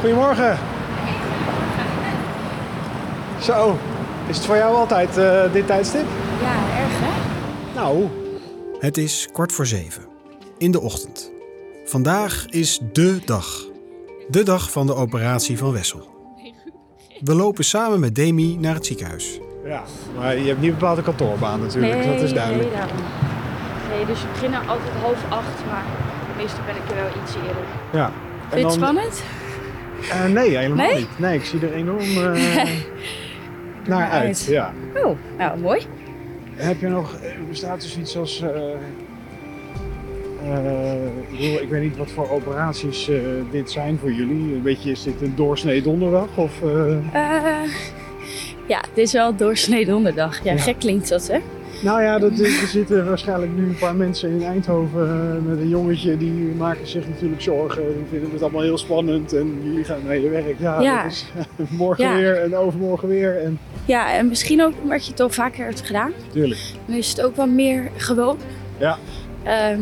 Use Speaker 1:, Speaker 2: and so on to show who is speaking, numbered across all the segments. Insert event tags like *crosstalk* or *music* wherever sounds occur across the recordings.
Speaker 1: Goedemorgen. Zo, is het voor jou altijd eh, dit tijdstip?
Speaker 2: Ja, erg hè?
Speaker 1: Nou,
Speaker 3: Het is kwart voor zeven. In de ochtend. Vandaag is dé dag. De dag van de operatie van Wessel. We lopen samen met Demi naar het ziekenhuis.
Speaker 1: ja, maar je hebt niet bepaald een kantoorbaan natuurlijk, dat is duidelijk.
Speaker 2: Nee, daarom. Nee, dus we beginnen altijd half acht, maar meestal ben ik er wel iets eerder.
Speaker 1: Ja.
Speaker 2: Vind je het spannend?
Speaker 1: Eh, nee, helemaal
Speaker 2: Nee?
Speaker 1: niet. Nee, ik zie er enorm eh, *laughs* naar uit.
Speaker 2: uit.
Speaker 1: Ja.
Speaker 2: Oh, nou mooi.
Speaker 1: Heb je nog, eh, bestaat er zoiets als... ik, weet niet wat voor operaties dit zijn voor jullie. Een beetje, is dit een doorsnee donderdag? Of,
Speaker 2: ja, dit is wel doorsnee donderdag. Ja,
Speaker 1: Ja.
Speaker 2: gek klinkt dat hè?
Speaker 1: Nou ja, dat, er zitten waarschijnlijk nu een paar mensen in Eindhoven eh, met een jongetje. Die maken zich natuurlijk zorgen. Die vinden het allemaal heel spannend. En jullie gaan naar je werk. Ja,
Speaker 2: Ja.
Speaker 1: dat is morgen
Speaker 2: Ja.
Speaker 1: weer en overmorgen weer. En
Speaker 2: Ja, en misschien ook omdat je het al vaker hebt gedaan.
Speaker 1: tuurlijk.
Speaker 2: Dan is het ook wat meer gewoon.
Speaker 1: Ja.
Speaker 2: Ehm,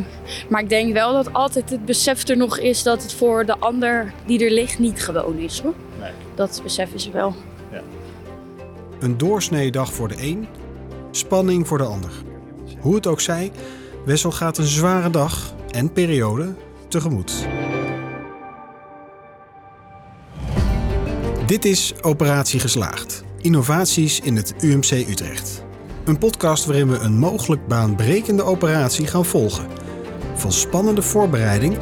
Speaker 2: maar ik denk wel dat altijd het besef er nog is dat het voor de ander die er ligt niet gewoon is hoor.
Speaker 1: Nee.
Speaker 2: Dat besef is er wel.
Speaker 3: Een doorsnee dag voor de een, spanning voor de ander. Hoe het ook zij, Wessel gaat een zware dag en periode tegemoet. Dit is Operatie Geslaagd. Innovaties in het UMC Utrecht. Een podcast waarin we een mogelijk baanbrekende operatie gaan volgen. Van spannende voorbereiding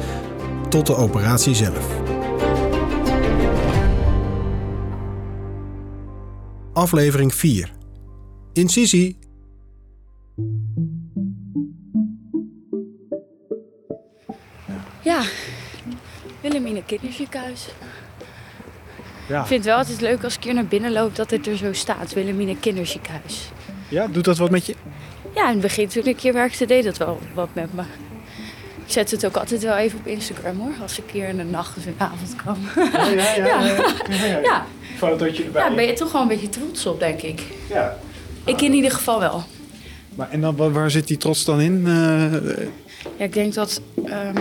Speaker 3: tot de operatie zelf. Aflevering 4. Incisie.
Speaker 2: Ja, Wilhelmine Kinderziekenhuis.
Speaker 1: Ja.
Speaker 2: Ik vind het wel altijd leuk als ik hier naar binnen loop dat het er zo staat. Wilhelmine Kinderziekenhuis.
Speaker 1: ja, doet dat wat met je?
Speaker 2: Ja, in het begin toen ik hier werkte deed dat wel wat met me. Ik zet het ook altijd wel even op Instagram hoor, als ik hier in de nacht of in de avond kwam.
Speaker 1: Ja, ja, ja.
Speaker 2: Ja.
Speaker 1: ja. *laughs*
Speaker 2: Ja,
Speaker 1: Fotootje erbij.
Speaker 2: ja, ben je toch wel een beetje trots op, denk ik.
Speaker 1: Ja.
Speaker 2: Ik in ieder geval wel.
Speaker 1: Maar en dan, waar- zit die trots dan in? Eh,
Speaker 2: Ja, ik denk dat ehm,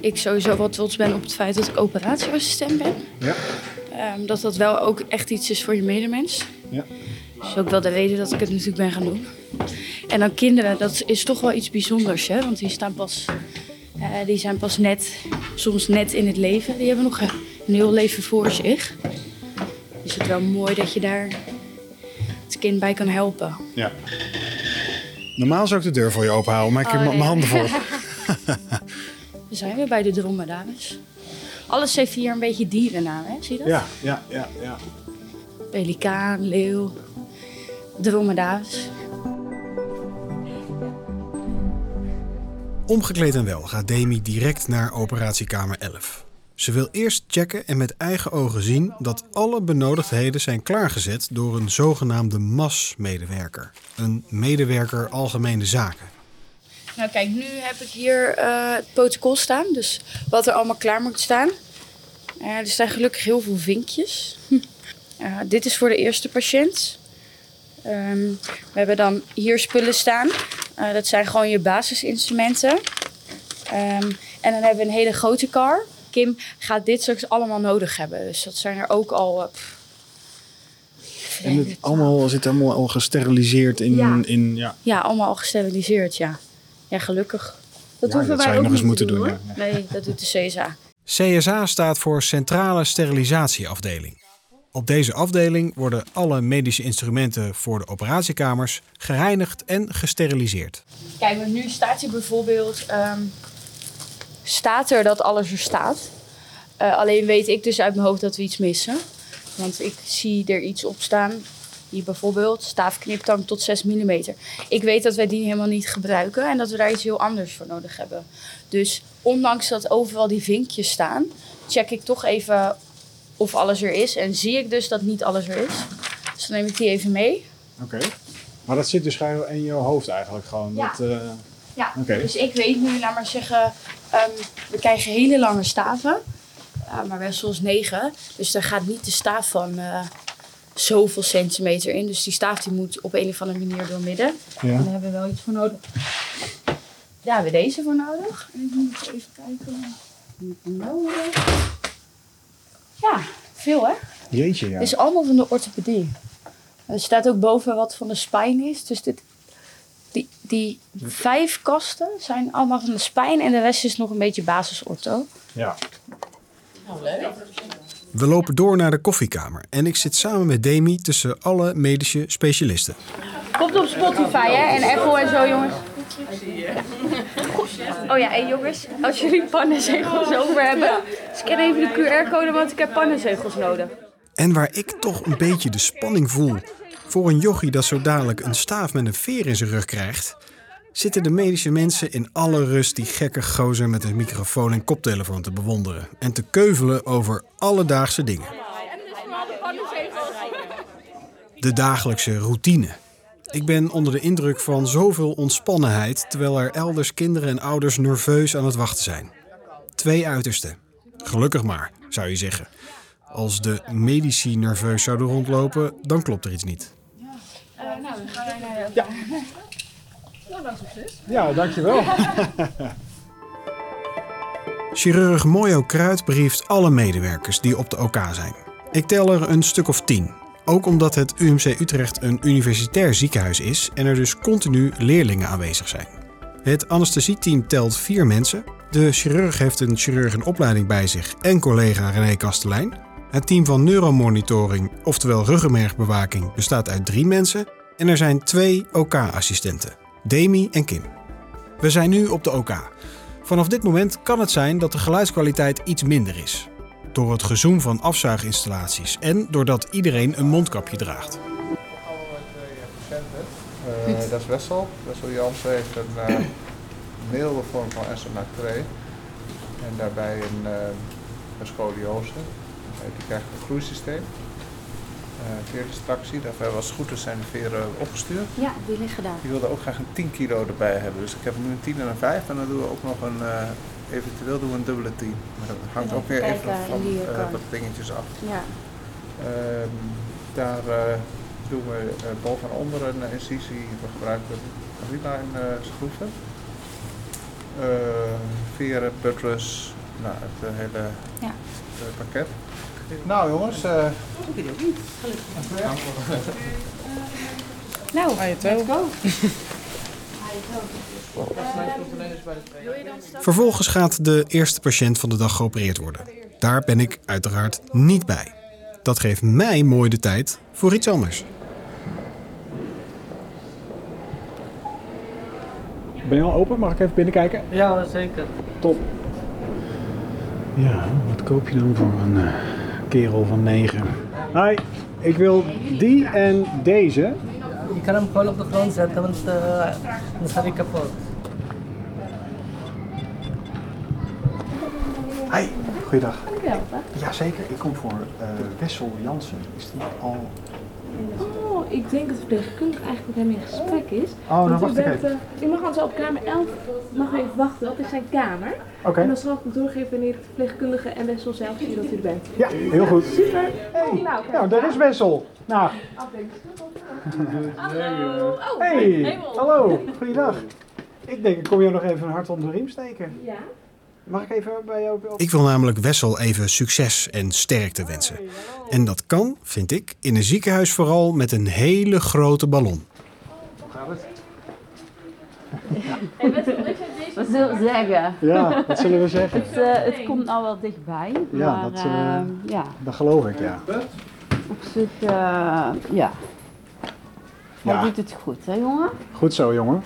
Speaker 2: ik sowieso wel trots ben op het feit dat ik operatieassistent ben.
Speaker 1: ja.
Speaker 2: Ehm, dat dat wel ook echt iets is voor je medemens.
Speaker 1: Ja.
Speaker 2: Dat is ook wel de reden dat ik het natuurlijk ben gaan doen. En dan kinderen, dat is toch wel iets bijzonders, hè? Want die, staan pas, eh, die zijn pas net, soms net in het leven. Die hebben nog een heel leven voor zich. Is het wel mooi dat je daar het kind bij kan helpen.
Speaker 1: ja. Normaal zou ik de deur voor je open houden, maar ik heb
Speaker 2: Oh,
Speaker 1: mijn handen vol. *laughs*
Speaker 2: We zijn weer bij de dromedaris. Alles heeft hier een beetje dierennaam, hè? Zie je dat?
Speaker 1: Ja, ja, ja, ja.
Speaker 2: Pelikaan, leeuw, dromedaris.
Speaker 3: Omgekleed en wel gaat Demi direct naar operatiekamer 11. Ze wil eerst checken en met eigen ogen zien dat alle benodigdheden zijn klaargezet door een zogenaamde MAS-medewerker. Een medewerker algemene zaken.
Speaker 2: Nou kijk, nu heb ik hier eh, het protocol staan. Dus wat er allemaal klaar moet staan. Eh, er staan gelukkig heel veel vinkjes. *laughs* Eh, dit is voor de eerste patiënt. Ehm, we hebben dan hier spullen staan. Dat zijn gewoon je basisinstrumenten. Ehm, en dan hebben we een hele grote kar. Kim gaat dit straks allemaal nodig hebben. Dus dat zijn er ook al... eh, pff,
Speaker 1: En het allemaal zit allemaal al gesteriliseerd in.
Speaker 2: Ja.
Speaker 1: in ja.
Speaker 2: Ja, allemaal al gesteriliseerd, ja. Ja, gelukkig. Dat
Speaker 1: Ja,
Speaker 2: hoeven
Speaker 1: dat
Speaker 2: wij
Speaker 1: zou je
Speaker 2: ook
Speaker 1: nog eens moeten
Speaker 2: te
Speaker 1: doen.
Speaker 2: Nee, dat doet de CSA.
Speaker 3: CSA staat voor Centrale Sterilisatieafdeling. Op deze afdeling worden alle medische instrumenten voor de operatiekamers gereinigd en gesteriliseerd.
Speaker 2: Kijk, want nu staat hier bijvoorbeeld... ehm, staat er dat alles er staat. Eh, alleen weet ik dus uit mijn hoofd dat we iets missen. Want ik zie er iets op staan. Hier bijvoorbeeld, staafkniptang tot 6 mm. Ik weet dat wij die helemaal niet gebruiken en dat we daar iets heel anders voor nodig hebben. Dus ondanks dat overal die vinkjes staan, check ik toch even of alles er is. En zie ik dus dat niet alles er is. Dus dan neem ik die even mee.
Speaker 1: Oké. Maar dat zit dus gewoon in je hoofd eigenlijk gewoon.
Speaker 2: Ja.
Speaker 1: Dat, eh,
Speaker 2: Ja, dus ik weet nu, laat maar zeggen, ehm, we krijgen hele lange staven. Uh, maar Wessel is 9, dus daar gaat niet de staaf van eh, zoveel centimeter in. Dus die staaf die moet op een of andere manier door midden.
Speaker 1: ja.
Speaker 2: En daar hebben we wel iets voor nodig. Daar hebben we deze voor nodig. En ik moet even kijken. nodig? Ja, veel hè?
Speaker 1: Jeetje, ja.
Speaker 2: Het is allemaal van de orthopedie. Er staat ook boven wat van de spijn is. Dus dit, die, die vijf kasten zijn allemaal van de spijn en de rest is nog een beetje basisortho.
Speaker 1: ja.
Speaker 3: We lopen door naar de koffiekamer en ik zit samen met Demi tussen alle medische specialisten.
Speaker 2: Komt op Spotify hè en Apple en zo jongens. Oh ja, en jongens, als jullie pannenzegels over hebben, scan even de QR-code, want ik heb pannenzegels nodig.
Speaker 3: En waar ik toch een beetje de spanning voel voor een jochie dat zo dadelijk een staaf met een veer in zijn rug krijgt, zitten de medische mensen in alle rust die gekke gozer met een microfoon en koptelefoon te bewonderen en te keuvelen over alledaagse dingen. De dagelijkse routine. Ik ben onder de indruk van zoveel ontspannenheid, terwijl er elders kinderen en ouders nerveus aan het wachten zijn. Twee uitersten. Gelukkig maar, zou je zeggen. Als de medici nerveus zouden rondlopen, dan klopt er iets niet.
Speaker 1: Ja, dankjewel. *laughs*
Speaker 3: Chirurg Mojo Kruid brieft alle medewerkers die op de OK zijn. Ik tel er een stuk of tien. Ook omdat het UMC Utrecht een universitair ziekenhuis is en er dus continu leerlingen aanwezig zijn. Het anesthesieteam telt vier mensen. De chirurg heeft een chirurg in opleiding bij zich en collega René Kastelein. Het team van neuromonitoring, oftewel ruggenmergbewaking, bestaat uit drie mensen. En er zijn twee OK-assistenten, Demi en Kim. We zijn nu op de OK. Vanaf dit moment kan het zijn dat de geluidskwaliteit iets minder is. Door het gezoem van afzuiginstallaties en doordat iedereen een mondkapje draagt.
Speaker 4: Eh, dat is Wessel. Wessel Jansen heeft een eh, milde vorm van SMA2 en daarbij een, eh, een scoliose. Eh, die krijgt een groeisysteem. Eh veerdistractie, daarvoor was is zijn de veren opgestuurd.
Speaker 2: Ja, die liggen daar.
Speaker 4: Die wilde ook graag een 10 kilo erbij hebben. Dus ik heb nu een 10 en een 5 en dan doen we ook nog een, eh, eventueel doen we een dubbele 10. Maar dat hangt
Speaker 2: Ja,
Speaker 4: ook weer even van eh, wat dingetjes af.
Speaker 2: Ja.
Speaker 4: Ehm, daar eh, doen we eh, boven en onder een incisie. We gebruiken reline eh schroeven. Eh, veren, buttress, nou, het eh, hele
Speaker 2: Ja.
Speaker 4: eh, pakket. Nou jongens, eh
Speaker 2: Nou, let's go.
Speaker 3: Vervolgens gaat de eerste patiënt van de dag geopereerd worden. Daar ben ik uiteraard niet bij. Dat geeft mij mooi de tijd voor iets anders.
Speaker 1: Ben je al open? Mag ik even binnenkijken?
Speaker 5: Ja, zeker.
Speaker 1: Top. Ja, wat koop je dan voor een eh, kerel van 9? Hi, ik wil die en deze.
Speaker 5: Je kan hem gewoon op de grond zetten, want uh, dan gaat hij kapot.
Speaker 1: Hi, goeiedag. Jazeker, ik kom voor eh, Wessel Jansen. Is die al...
Speaker 6: Oh, ik denk dat de verpleegkundige eigenlijk met hem in gesprek is.
Speaker 1: Oh, dan
Speaker 6: Want u
Speaker 1: wacht ik even.
Speaker 6: eh, u mag aan zo op kamer 11, mag u even wachten, dat is zijn kamer.
Speaker 1: Oké.
Speaker 6: En dan zal ik hem doorgeven wanneer de verpleegkundige en Wessel zelf zien dat u er bent.
Speaker 1: Ja, heel goed.
Speaker 6: Super.
Speaker 1: Hey,
Speaker 6: Nou,
Speaker 1: nou, daar is Wessel. Nou,
Speaker 6: Hallo. Oh,
Speaker 1: hey, hallo, goeiedag. Ik denk, ik kom jou nog even een hart onder de riem steken.
Speaker 6: Ja.
Speaker 1: Mag ik even bij jou op...
Speaker 3: Ik wil namelijk Wessel even succes en sterkte wensen. En dat kan, vind ik, in een ziekenhuis vooral met een hele grote ballon.
Speaker 1: Gaat het?
Speaker 2: Wat zullen we zeggen?
Speaker 1: Ja, wat zullen we zeggen?
Speaker 2: Het, eh, het komt nou wel dichtbij,
Speaker 1: Ja,
Speaker 2: maar
Speaker 1: dat, eh,
Speaker 2: eh, ja,
Speaker 1: Dat geloof ik, ja.
Speaker 2: op zich, eh, ja. Hij
Speaker 1: Ja.
Speaker 2: doet het goed, hè jongen?
Speaker 1: Goed zo, jongen.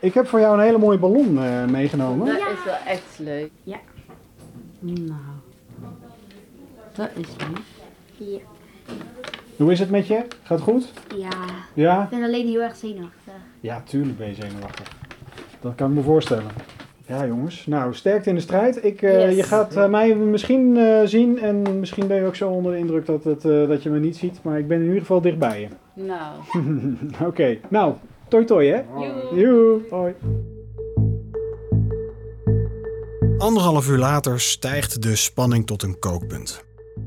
Speaker 1: Ik heb voor jou een hele mooie ballon eh, meegenomen.
Speaker 2: Dat is wel echt leuk. Ja. Nou, dat is lief.
Speaker 1: Hoe is het met je? Gaat het goed?
Speaker 7: Ja,
Speaker 1: Ja?
Speaker 7: ik ben alleen heel erg zenuwachtig.
Speaker 1: Ja, tuurlijk ben je zenuwachtig. Dat kan ik me voorstellen. Ja, jongens. Nou, sterkte in de strijd. Ik, eh,
Speaker 2: Yes.
Speaker 1: Je gaat eh, mij misschien eh, zien en misschien ben je ook zo onder de indruk dat, het, eh, dat je me niet ziet. Maar ik ben in ieder geval dichtbij je.
Speaker 2: Nou, *laughs*
Speaker 1: Oké, nou, toi toi hè? Joe. Hoi.
Speaker 3: Anderhalf uur later stijgt de spanning tot een kookpunt.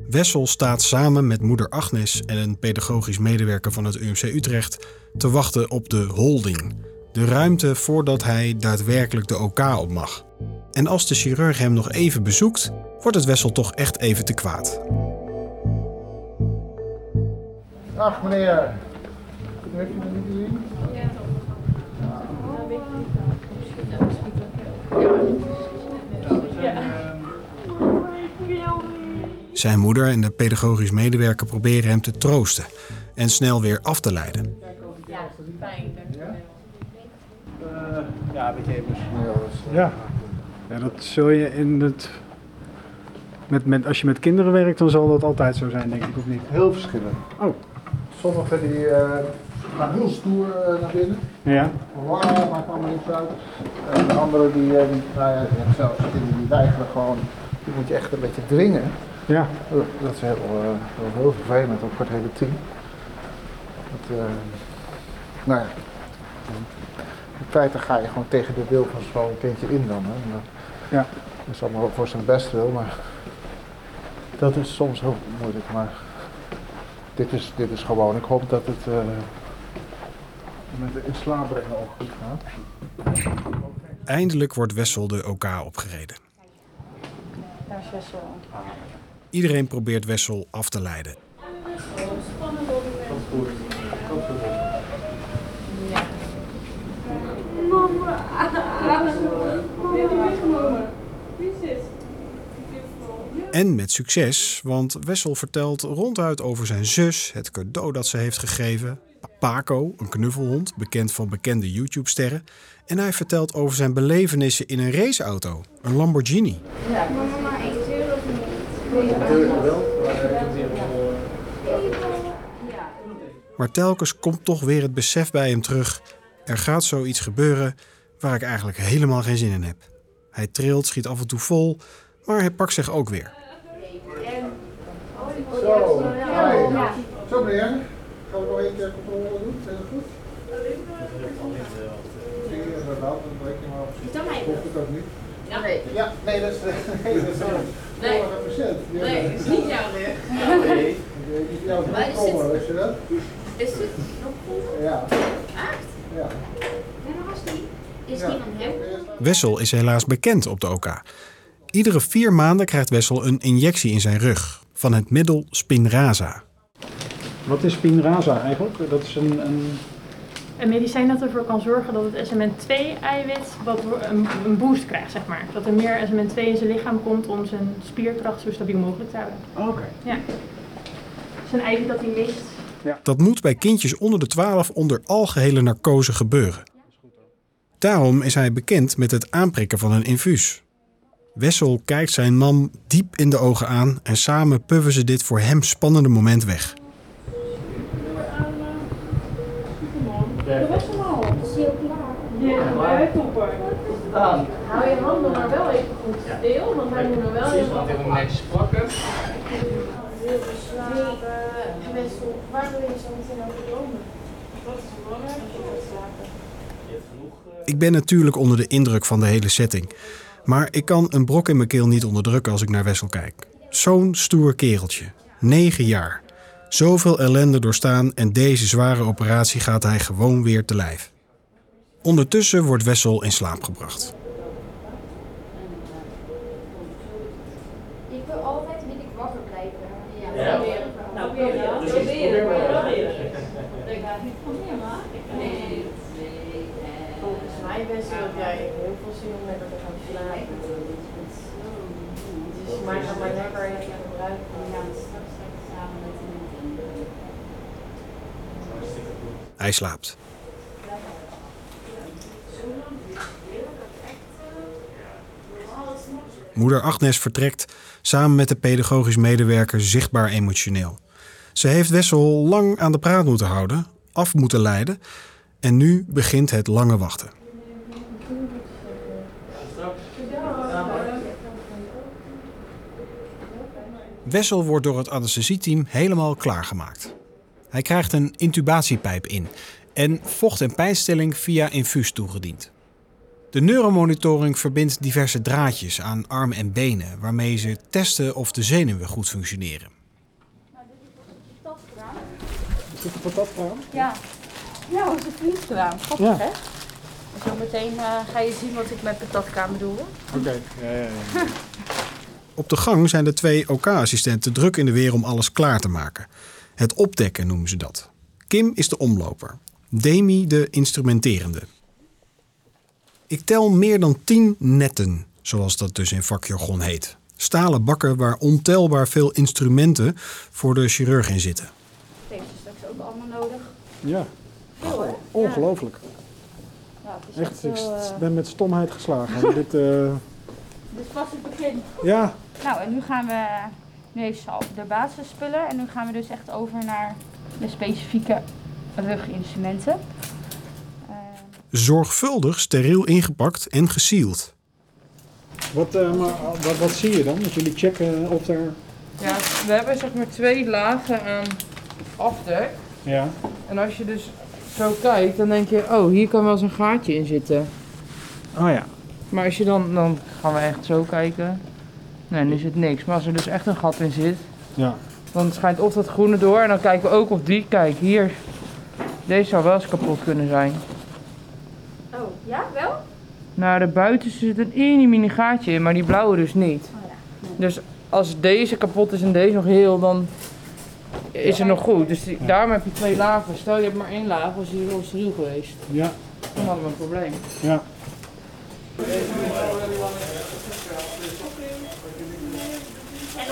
Speaker 3: Wessel staat samen met moeder Agnes en een pedagogisch medewerker van het UMC Utrecht te wachten op de holding. De ruimte voordat hij daadwerkelijk de OK op mag. En als de chirurg hem nog even bezoekt, wordt het Wessel toch echt even te kwaad.
Speaker 8: Ach meneer. Heb je dat niet gezien?
Speaker 3: Zijn moeder en de pedagogisch medewerker proberen hem te troosten en snel weer af te leiden.
Speaker 8: Ja, een beetje emotioneel.
Speaker 1: Ja. ja, dat zul je in het... Met, met, als je met kinderen werkt, dan zal dat altijd zo zijn, denk ik, of niet?
Speaker 8: Heel verschillend.
Speaker 1: Oh.
Speaker 8: Sommigen die eh, gaan heel stoer eh, naar binnen.
Speaker 1: Ja.
Speaker 8: Wauw, maakt allemaal niks uit. En de anderen die, die nou ja, zelfs kinderen die weigeren gewoon, die moet je echt een beetje dwingen.
Speaker 1: Ja.
Speaker 8: Dat is heel, eh, heel, heel vervelend, ook voor het hele team. Dat, eh, nou ja, in feite ga je gewoon tegen de wil van zo'n kindje in dan. Hè. En dat
Speaker 1: Ja.
Speaker 8: is allemaal voor zijn best wil, maar dat is soms heel moeilijk. Maar dit is, dit is gewoon, ik hoop dat het met de in slaap brengen ook goed gaat.
Speaker 3: Eindelijk wordt Wessel de OK opgereden.
Speaker 2: Daar is best wel.
Speaker 3: Iedereen probeert Wessel af te leiden. En met succes, want Wessel vertelt ronduit over zijn zus, het cadeau dat ze heeft gegeven, Paco, een knuffelhond, bekend van bekende YouTube-sterren, en hij vertelt over zijn belevenissen in een raceauto, een Lamborghini.
Speaker 7: Niet?
Speaker 3: Maar telkens komt toch weer het besef bij hem terug: er gaat zoiets gebeuren waar ik eigenlijk helemaal geen zin in heb. Hij trilt, schiet af en toe vol, maar hij pakt zich ook weer.
Speaker 8: Zo. Zo meneer, gaan we nog één keer controle doen? Is dat goed? Ja, inderdaad, dan breek je maar op. Hoeft het ook niet?
Speaker 9: Nee.
Speaker 8: Ja, nee, dat is, *laughs* nee, dat is een
Speaker 9: Nee.
Speaker 8: vorige patiënt. Die
Speaker 9: Nee, het is niet jouw rug. *laughs*
Speaker 8: Nee, is jouw
Speaker 9: Maar is
Speaker 8: komen,
Speaker 9: dit-
Speaker 8: weet je dat?
Speaker 9: Is dit nog goed?
Speaker 8: Ja.
Speaker 9: Echt?
Speaker 8: Ja.
Speaker 7: En waar was die? Is
Speaker 8: Ja.
Speaker 7: die van hem?
Speaker 3: Wessel is helaas bekend op de OK. Iedere vier maanden krijgt Wessel een injectie in zijn rug van het middel Spinraza.
Speaker 1: Wat is Spinraza eigenlijk? Dat is een... een...
Speaker 10: Een medicijn dat ervoor kan zorgen dat het SMN2-eiwit wat een, een boost krijgt, zeg maar. Dat er meer SMN2 in zijn lichaam komt om zijn spierkracht zo stabiel mogelijk te houden.
Speaker 1: Oh, Oké.
Speaker 10: Ja. Het is een eiwit dat hij mist.
Speaker 3: Dat moet bij kindjes onder de 12 onder algehele narcose gebeuren. Daarom is hij bekend met het aanprikken van een infuus. Wessel kijkt zijn man diep in de ogen aan en samen puffen ze dit voor hem spannende moment weg.
Speaker 7: Is die ook klaar?
Speaker 6: Is het aan?
Speaker 9: Hou je handen maar wel even goed stil, want hij moet er wel
Speaker 6: Eerst wat even netjes pakken.
Speaker 9: Wessel, waar wil je zo meteen over? Wat is belangrijk? slapen.
Speaker 3: Ik ben natuurlijk onder de indruk van de hele setting. Maar ik kan een brok in mijn keel niet onderdrukken als ik naar Wessel kijk. Zo'n stoer kereltje. 9 jaar. Zoveel ellende doorstaan en deze zware operatie gaat hij gewoon weer te lijf. Ondertussen wordt Wessel in slaap gebracht.
Speaker 7: Ik wil altijd wil ik wakker blijven.
Speaker 6: Ja.
Speaker 9: Nou, probeer dan.
Speaker 6: Dus
Speaker 9: Probeer het.
Speaker 6: probeer maar.
Speaker 9: Ik ga het niet proberen, maar. Nee, Volgens mij best wel dat jij heel veel zin om lekker te gaan slapen. Dus maar ga maar lekker even gebruiken.
Speaker 3: Hij slaapt. Moeder Agnes vertrekt samen met de pedagogisch medewerker zichtbaar emotioneel. Ze heeft Wessel lang aan de praat moeten houden, af moeten leiden en nu begint het lange wachten. Wessel wordt door het anesthesieteam helemaal klaargemaakt. Hij krijgt een intubatiepijp in en vocht- en pijnstilling via infuus toegediend. De neuromonitoring verbindt diverse draadjes aan arm en benen, waarmee ze testen of de zenuwen goed functioneren.
Speaker 1: Is dit een patatkraam?
Speaker 2: Ja. Ja, is het niet gedaan? Grappig,
Speaker 1: Ja.
Speaker 2: hè? Zometeen eh, ga je zien wat ik met patatkraam bedoel.
Speaker 1: Oké. Ja, ja, ja.
Speaker 3: Op de gang zijn de twee OK-assistenten druk in de weer om alles klaar te maken. Het opdekken noemen ze dat. Kim is de omloper. Demi de instrumenterende. Ik tel meer dan tien netten, zoals dat dus in vakjargon heet. Stalen bakken waar ontelbaar veel instrumenten voor de chirurg in zitten.
Speaker 2: Deze is straks ook allemaal nodig.
Speaker 1: Ja,
Speaker 2: Veel
Speaker 1: ongelooflijk.
Speaker 2: Ja, het is
Speaker 1: Echt,
Speaker 2: echt
Speaker 1: ik
Speaker 2: eh,
Speaker 1: ben met stomheid geslagen. *laughs* Dit, eh,
Speaker 2: Dit was het begin.
Speaker 1: ja,
Speaker 2: Nou, en nu gaan we. Nu heeft ze al de basisspullen. En nu gaan we dus echt over naar de specifieke ruginstrumenten. Eh,
Speaker 3: Zorgvuldig steriel ingepakt en gesield.
Speaker 1: wat, eh, maar, wat, wat zie je dan? Dat jullie checken of er...
Speaker 5: Ja, we hebben zeg maar twee lagen aan afdek.
Speaker 1: Ja,
Speaker 5: En als je dus zo kijkt, dan denk je, oh, hier kan wel eens een gaatje in zitten.
Speaker 1: oh ja.
Speaker 5: Maar als je dan, dan gaan we echt zo kijken. Nee, nu zit niks. Maar als er dus echt een gat in zit,
Speaker 1: Ja,
Speaker 5: dan schijnt of dat groene door. En dan kijken we ook of die, kijk hier, deze zou wel eens kapot kunnen zijn.
Speaker 2: Oh, ja, wel?
Speaker 5: Nou, de buiten zit een mini mini gaatje in, maar die blauwe dus niet.
Speaker 2: Oh ja.
Speaker 5: Dus als deze kapot is en deze nog heel, dan is het nog goed. Dus die- daarom heb je twee lagen. Stel je hebt maar één laag, was hier heel steriel geweest.
Speaker 1: ja,
Speaker 5: Dan hadden we een probleem.
Speaker 1: ja.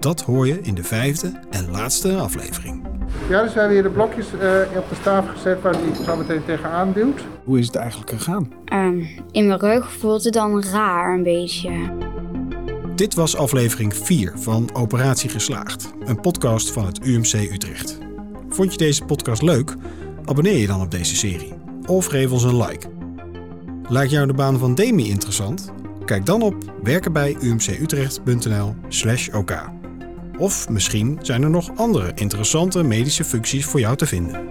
Speaker 3: Dat hoor je in de vijfde en laatste aflevering.
Speaker 4: Ja, dus we hebben hier de blokjes eh, op de staaf gezet waar die zo meteen tegenaan duwt.
Speaker 1: Hoe is het eigenlijk gegaan?
Speaker 7: Ehm, in mijn rug voelt het dan raar een beetje.
Speaker 3: Dit was aflevering 4 van Operatie Geslaagd, een podcast van het UMC Utrecht. Vond je deze podcast leuk? Abonneer je dan op deze serie. Of geef ons een like. Lijkt jou de baan van Demi interessant? Kijk dan op werkenbijumcutrecht.nl slash ok. Of misschien zijn er nog andere interessante medische functies voor jou te vinden.